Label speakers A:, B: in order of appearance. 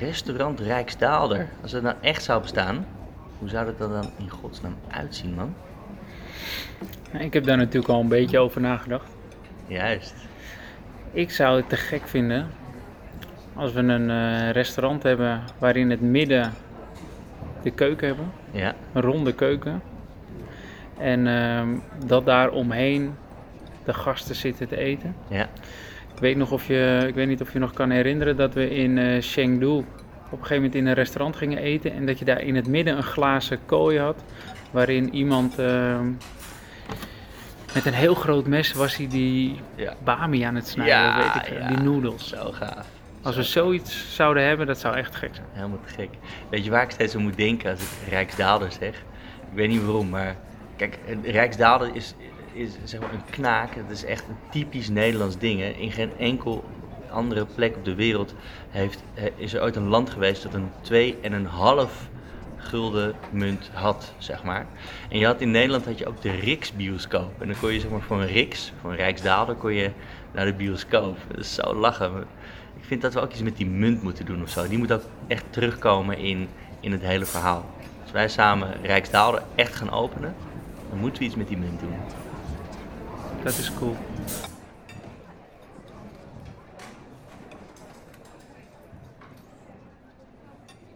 A: restaurant Rijksdaalder. Als het nou echt zou bestaan, hoe zou dat er dan in godsnaam uitzien, man?
B: Ik heb daar natuurlijk al een beetje over nagedacht.
A: Juist.
B: Ik zou het te gek vinden als we een eh, restaurant hebben waarin het midden de keuken hebben.
A: Ja,
B: Een ronde keuken. En ehm, dat daar omheen de gasten zitten te eten.
A: ja.
B: Ik weet, nog of je, ik weet niet of je nog kan herinneren dat we in eh Chengdu op een gegeven moment in een restaurant gingen eten. En dat je daar in het midden een glazen kooi had. Waarin iemand ehm, met een heel groot mes was hij die
A: Ja.
B: bami aan het snijden.
A: Ja,
B: weet ik,
A: ja.
B: Die noedels.
A: Zo gaaf.
B: Als we zoiets zouden hebben, dat zou echt gek zijn.
A: Helemaal te gek. Weet je waar ik steeds aan moet denken als ik Rijksdaalder zeg? Ik weet niet waarom, maar kijk, een Rijksdaalder is, is zeg maar een knaak. Het is echt een typisch Nederlands ding. Hè. In geen enkel andere plek op de wereld heeft, eh, is er ooit een land geweest dat een 2,5 gulden munt had, zeg maar. En je had in Nederland had je ook de Riksbioscoop. En dan kon je zeg maar voor een Riks, voor een Rijksdaalder, kon je naar de bioscoop. Dat is zo lachen. Ik vind dat we ook iets met die munt moeten doen of zo. Die moet ook echt terugkomen in, in het hele verhaal. Als wij samen Rijksdaalder echt gaan openen, dan moeten we iets met die munt doen.
B: Dat is cool.